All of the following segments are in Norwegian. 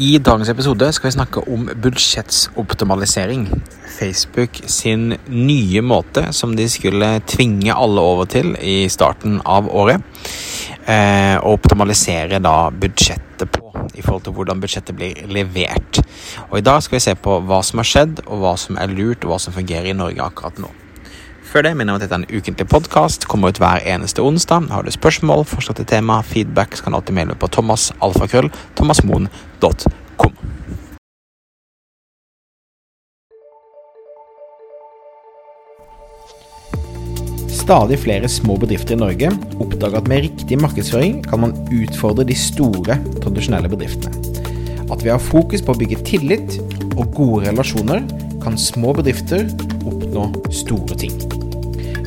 I dagens episode skal vi snakke om budsjettsoptimalisering. Facebook sin nye måte som de skulle tvinge alle over til i starten av året. Eh, og optimalisere da budsjettet på i forhold til hvordan budsjettet blir levert. Og I dag skal vi se på hva som har skjedd, og hva som er lurt, og hva som fungerer i Norge akkurat nå. Før det minner om at dette er en ukentlig podkast. Kommer ut hver eneste onsdag. Har du spørsmål, forslag til tema, feedback, så kan du alltid maile på thomasalfakrøll, thomasmoen.com. Stadig flere små bedrifter i Norge oppdager at med riktig markedsføring kan man utfordre de store, tradisjonelle bedriftene. At vi har fokus på å bygge tillit og gode relasjoner, kan små bedrifter oppnå store ting.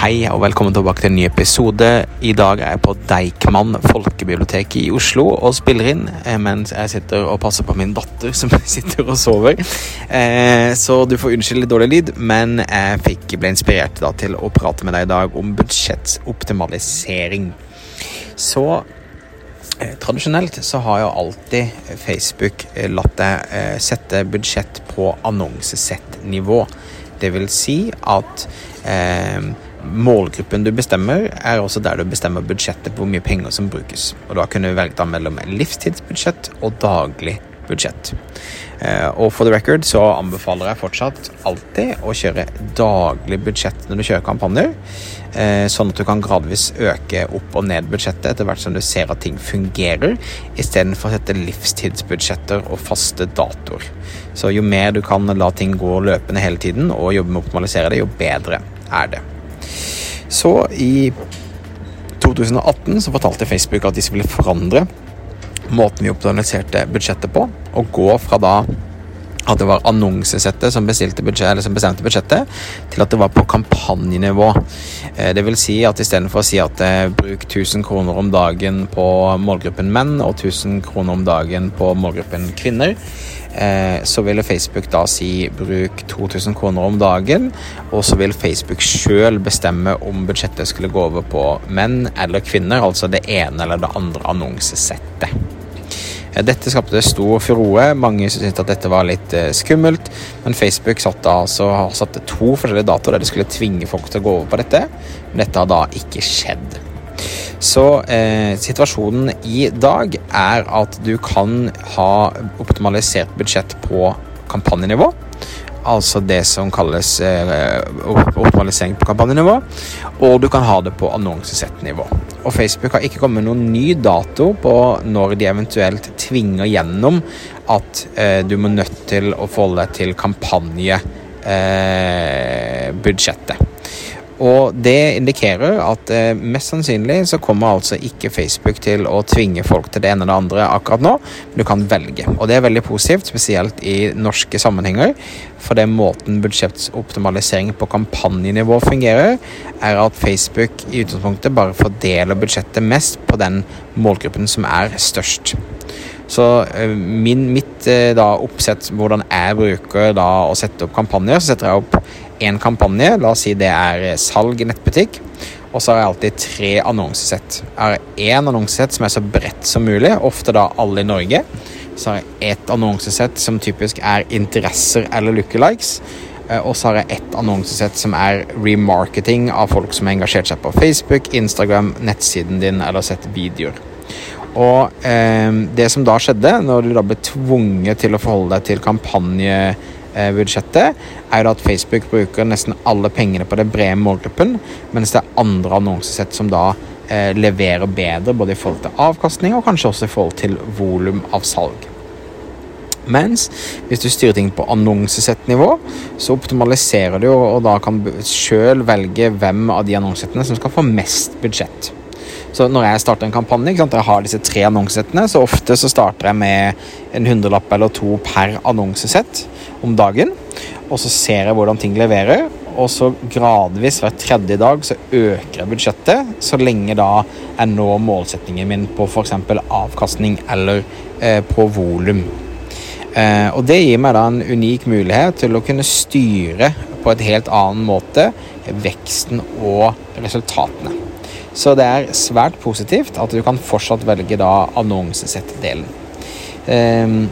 Hei og velkommen tilbake til en ny episode. I dag er jeg på Deichman folkebibliotek i Oslo og spiller inn eh, mens jeg sitter og passer på min datter som sitter og sover. Eh, så du får unnskylde litt dårlig lyd, men jeg fikk, ble inspirert da, til å prate med deg i dag om budsjettoptimalisering. Så eh, Tradisjonelt så har jo alltid Facebook latt deg sette budsjett på annonsesettnivå. Det vil si at eh, Målgruppen du bestemmer, er også der du bestemmer budsjettet på hvor mye penger som brukes. Og Da kunne du velge mellom livstidsbudsjett og daglig budsjett. Eh, og for the record så anbefaler jeg fortsatt alltid å kjøre daglig budsjett når du kjører kampanjer, eh, sånn at du kan gradvis øke opp og ned budsjettet etter hvert som du ser at ting fungerer, istedenfor å sette livstidsbudsjetter og faste datoer. Så jo mer du kan la ting gå løpende hele tiden og jobbe med å optimalisere det, jo bedre er det. Så i 2018 så fortalte Facebook at de skulle forandre måten vi optimaliserte budsjettet på, og gå fra da at det var annonsesettet som, budsjett, som, bestemte budsjettet, til at det var på kampanjenivå. Eh, det vil si at istedenfor å si at eh, bruk 1000 kroner om dagen på målgruppen menn og 1000 kroner om dagen på målgruppen kvinner, Eh, så ville Facebook da si bruk 2000 kroner om dagen, og så vil Facebook sjøl bestemme om budsjettet skulle gå over på menn eller kvinner, altså det ene eller det andre annonsesettet. Dette skapte stor furore. Mange syntes at dette var litt eh, skummelt. Men Facebook satte, altså, satte to forskjellige datoer der de skulle tvinge folk til å gå over på dette. Men dette har da ikke skjedd. Så eh, situasjonen i dag er at du kan ha optimalisert budsjett på kampanjenivå. Altså det som kalles eh, optimalisering på kampanjenivå. Og du kan ha det på annonsesettnivå. Og Facebook har ikke kommet noen ny dato på når de eventuelt tvinger gjennom at eh, du må nødt til å forholde deg til kampanjebudsjettet. Eh, og det indikerer at eh, mest sannsynlig så kommer altså ikke Facebook til å tvinge folk til det ene eller det andre akkurat nå, men du kan velge. Og det er veldig positivt, spesielt i norske sammenhenger. For det måten budsjettoptimalisering på kampanjenivå fungerer, er at Facebook i utgangspunktet bare fordeler budsjettet mest på den målgruppen som er størst. Så eh, min, mitt eh, da, oppsett, hvordan jeg bruker da, å sette opp kampanjer, så setter jeg opp én kampanje. La oss si det er salg i nettbutikk. Og så har jeg alltid tre annonsesett. Jeg har én annonsesett som er så bredt som mulig, ofte da alle i Norge. Så har jeg ett annonsesett som typisk er interesser eller lookalikes. Eh, og så har jeg ett annonsesett som er remarketing av folk som har engasjert seg på Facebook, Instagram, nettsiden din eller sett videoer. Og eh, det som da skjedde, når du da ble tvunget til å forholde deg til kampanje Eh, budsjettet, er jo at Facebook bruker nesten alle pengene på den brede målgruppen, mens det er andre annonsesett som da eh, leverer bedre, både i forhold til avkastning og kanskje også i forhold til volum av salg. Mens hvis du styrer ting på annonsesettnivå, så optimaliserer du og da kan sjøl velge hvem av de annonsesettene som skal få mest budsjett. Så når jeg starter en kampanje, ikke sant, jeg har disse tre annonsesettene, så ofte så starter jeg med en hundrelapp eller to per annonsesett om dagen. Og så ser jeg hvordan ting leverer, og så gradvis hver tredje dag så øker jeg budsjettet, så lenge da jeg når målsettingen min på f.eks. avkastning eller eh, på volum. Eh, og det gir meg da en unik mulighet til å kunne styre på et helt annen måte veksten og resultatene. Så det er svært positivt at du kan fortsatt velge da annonsesettdelen. Um,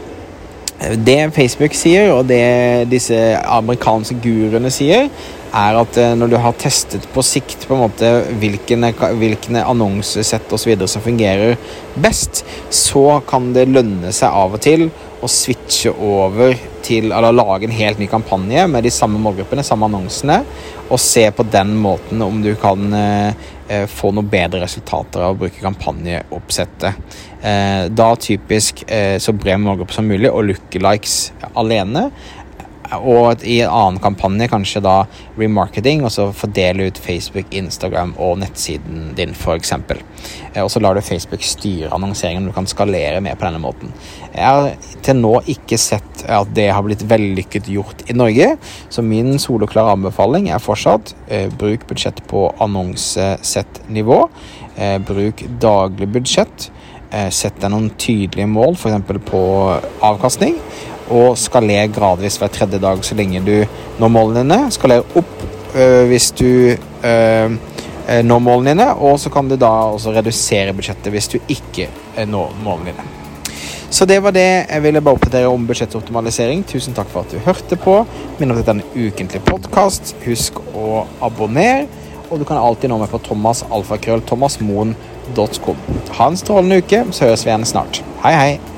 det Facebook sier, og det disse amerikanske guruene sier, er at eh, når du har testet på sikt på en måte hvilke, hvilke annonsesett osv. som fungerer best, så kan det lønne seg av og til å switche over til Eller lage en helt ny kampanje med de samme målgruppene, samme annonsene, og se på den måten om du kan eh, få noe bedre resultater av å bruke kampanjeoppsettet. Eh, da typisk eh, så bred målgruppe som mulig, og lookalikes alene og i en annen kampanje kanskje da remarketing, og så fordele ut Facebook, Instagram og nettsiden din, f.eks. Eh, og så lar du Facebook styre annonseringen, du kan skalere mer på denne måten. Jeg har til nå ikke sett at det har blitt vellykket gjort i Norge, så min soloklare anbefaling er fortsatt eh, bruk budsjett på annonsesettnivå. Eh, bruk daglig budsjett. Eh, sett deg noen tydelige mål, f.eks. på avkastning og skaler gradvis hver tredje dag så lenge du når målene dine. Skaler opp øh, hvis du øh, når målene dine, og så kan du da også redusere budsjettet hvis du ikke når målene dine. Så det var det jeg ville bare oppdatere om budsjettoptimalisering. Tusen takk for at du hørte på. Minn om dette er en ukentlig podkast. Husk å abonnere. Og du kan alltid nå meg på thomasalfakrøllthomasmoen.com. Ha en strålende uke, så høres vi igjen snart. Hei, hei.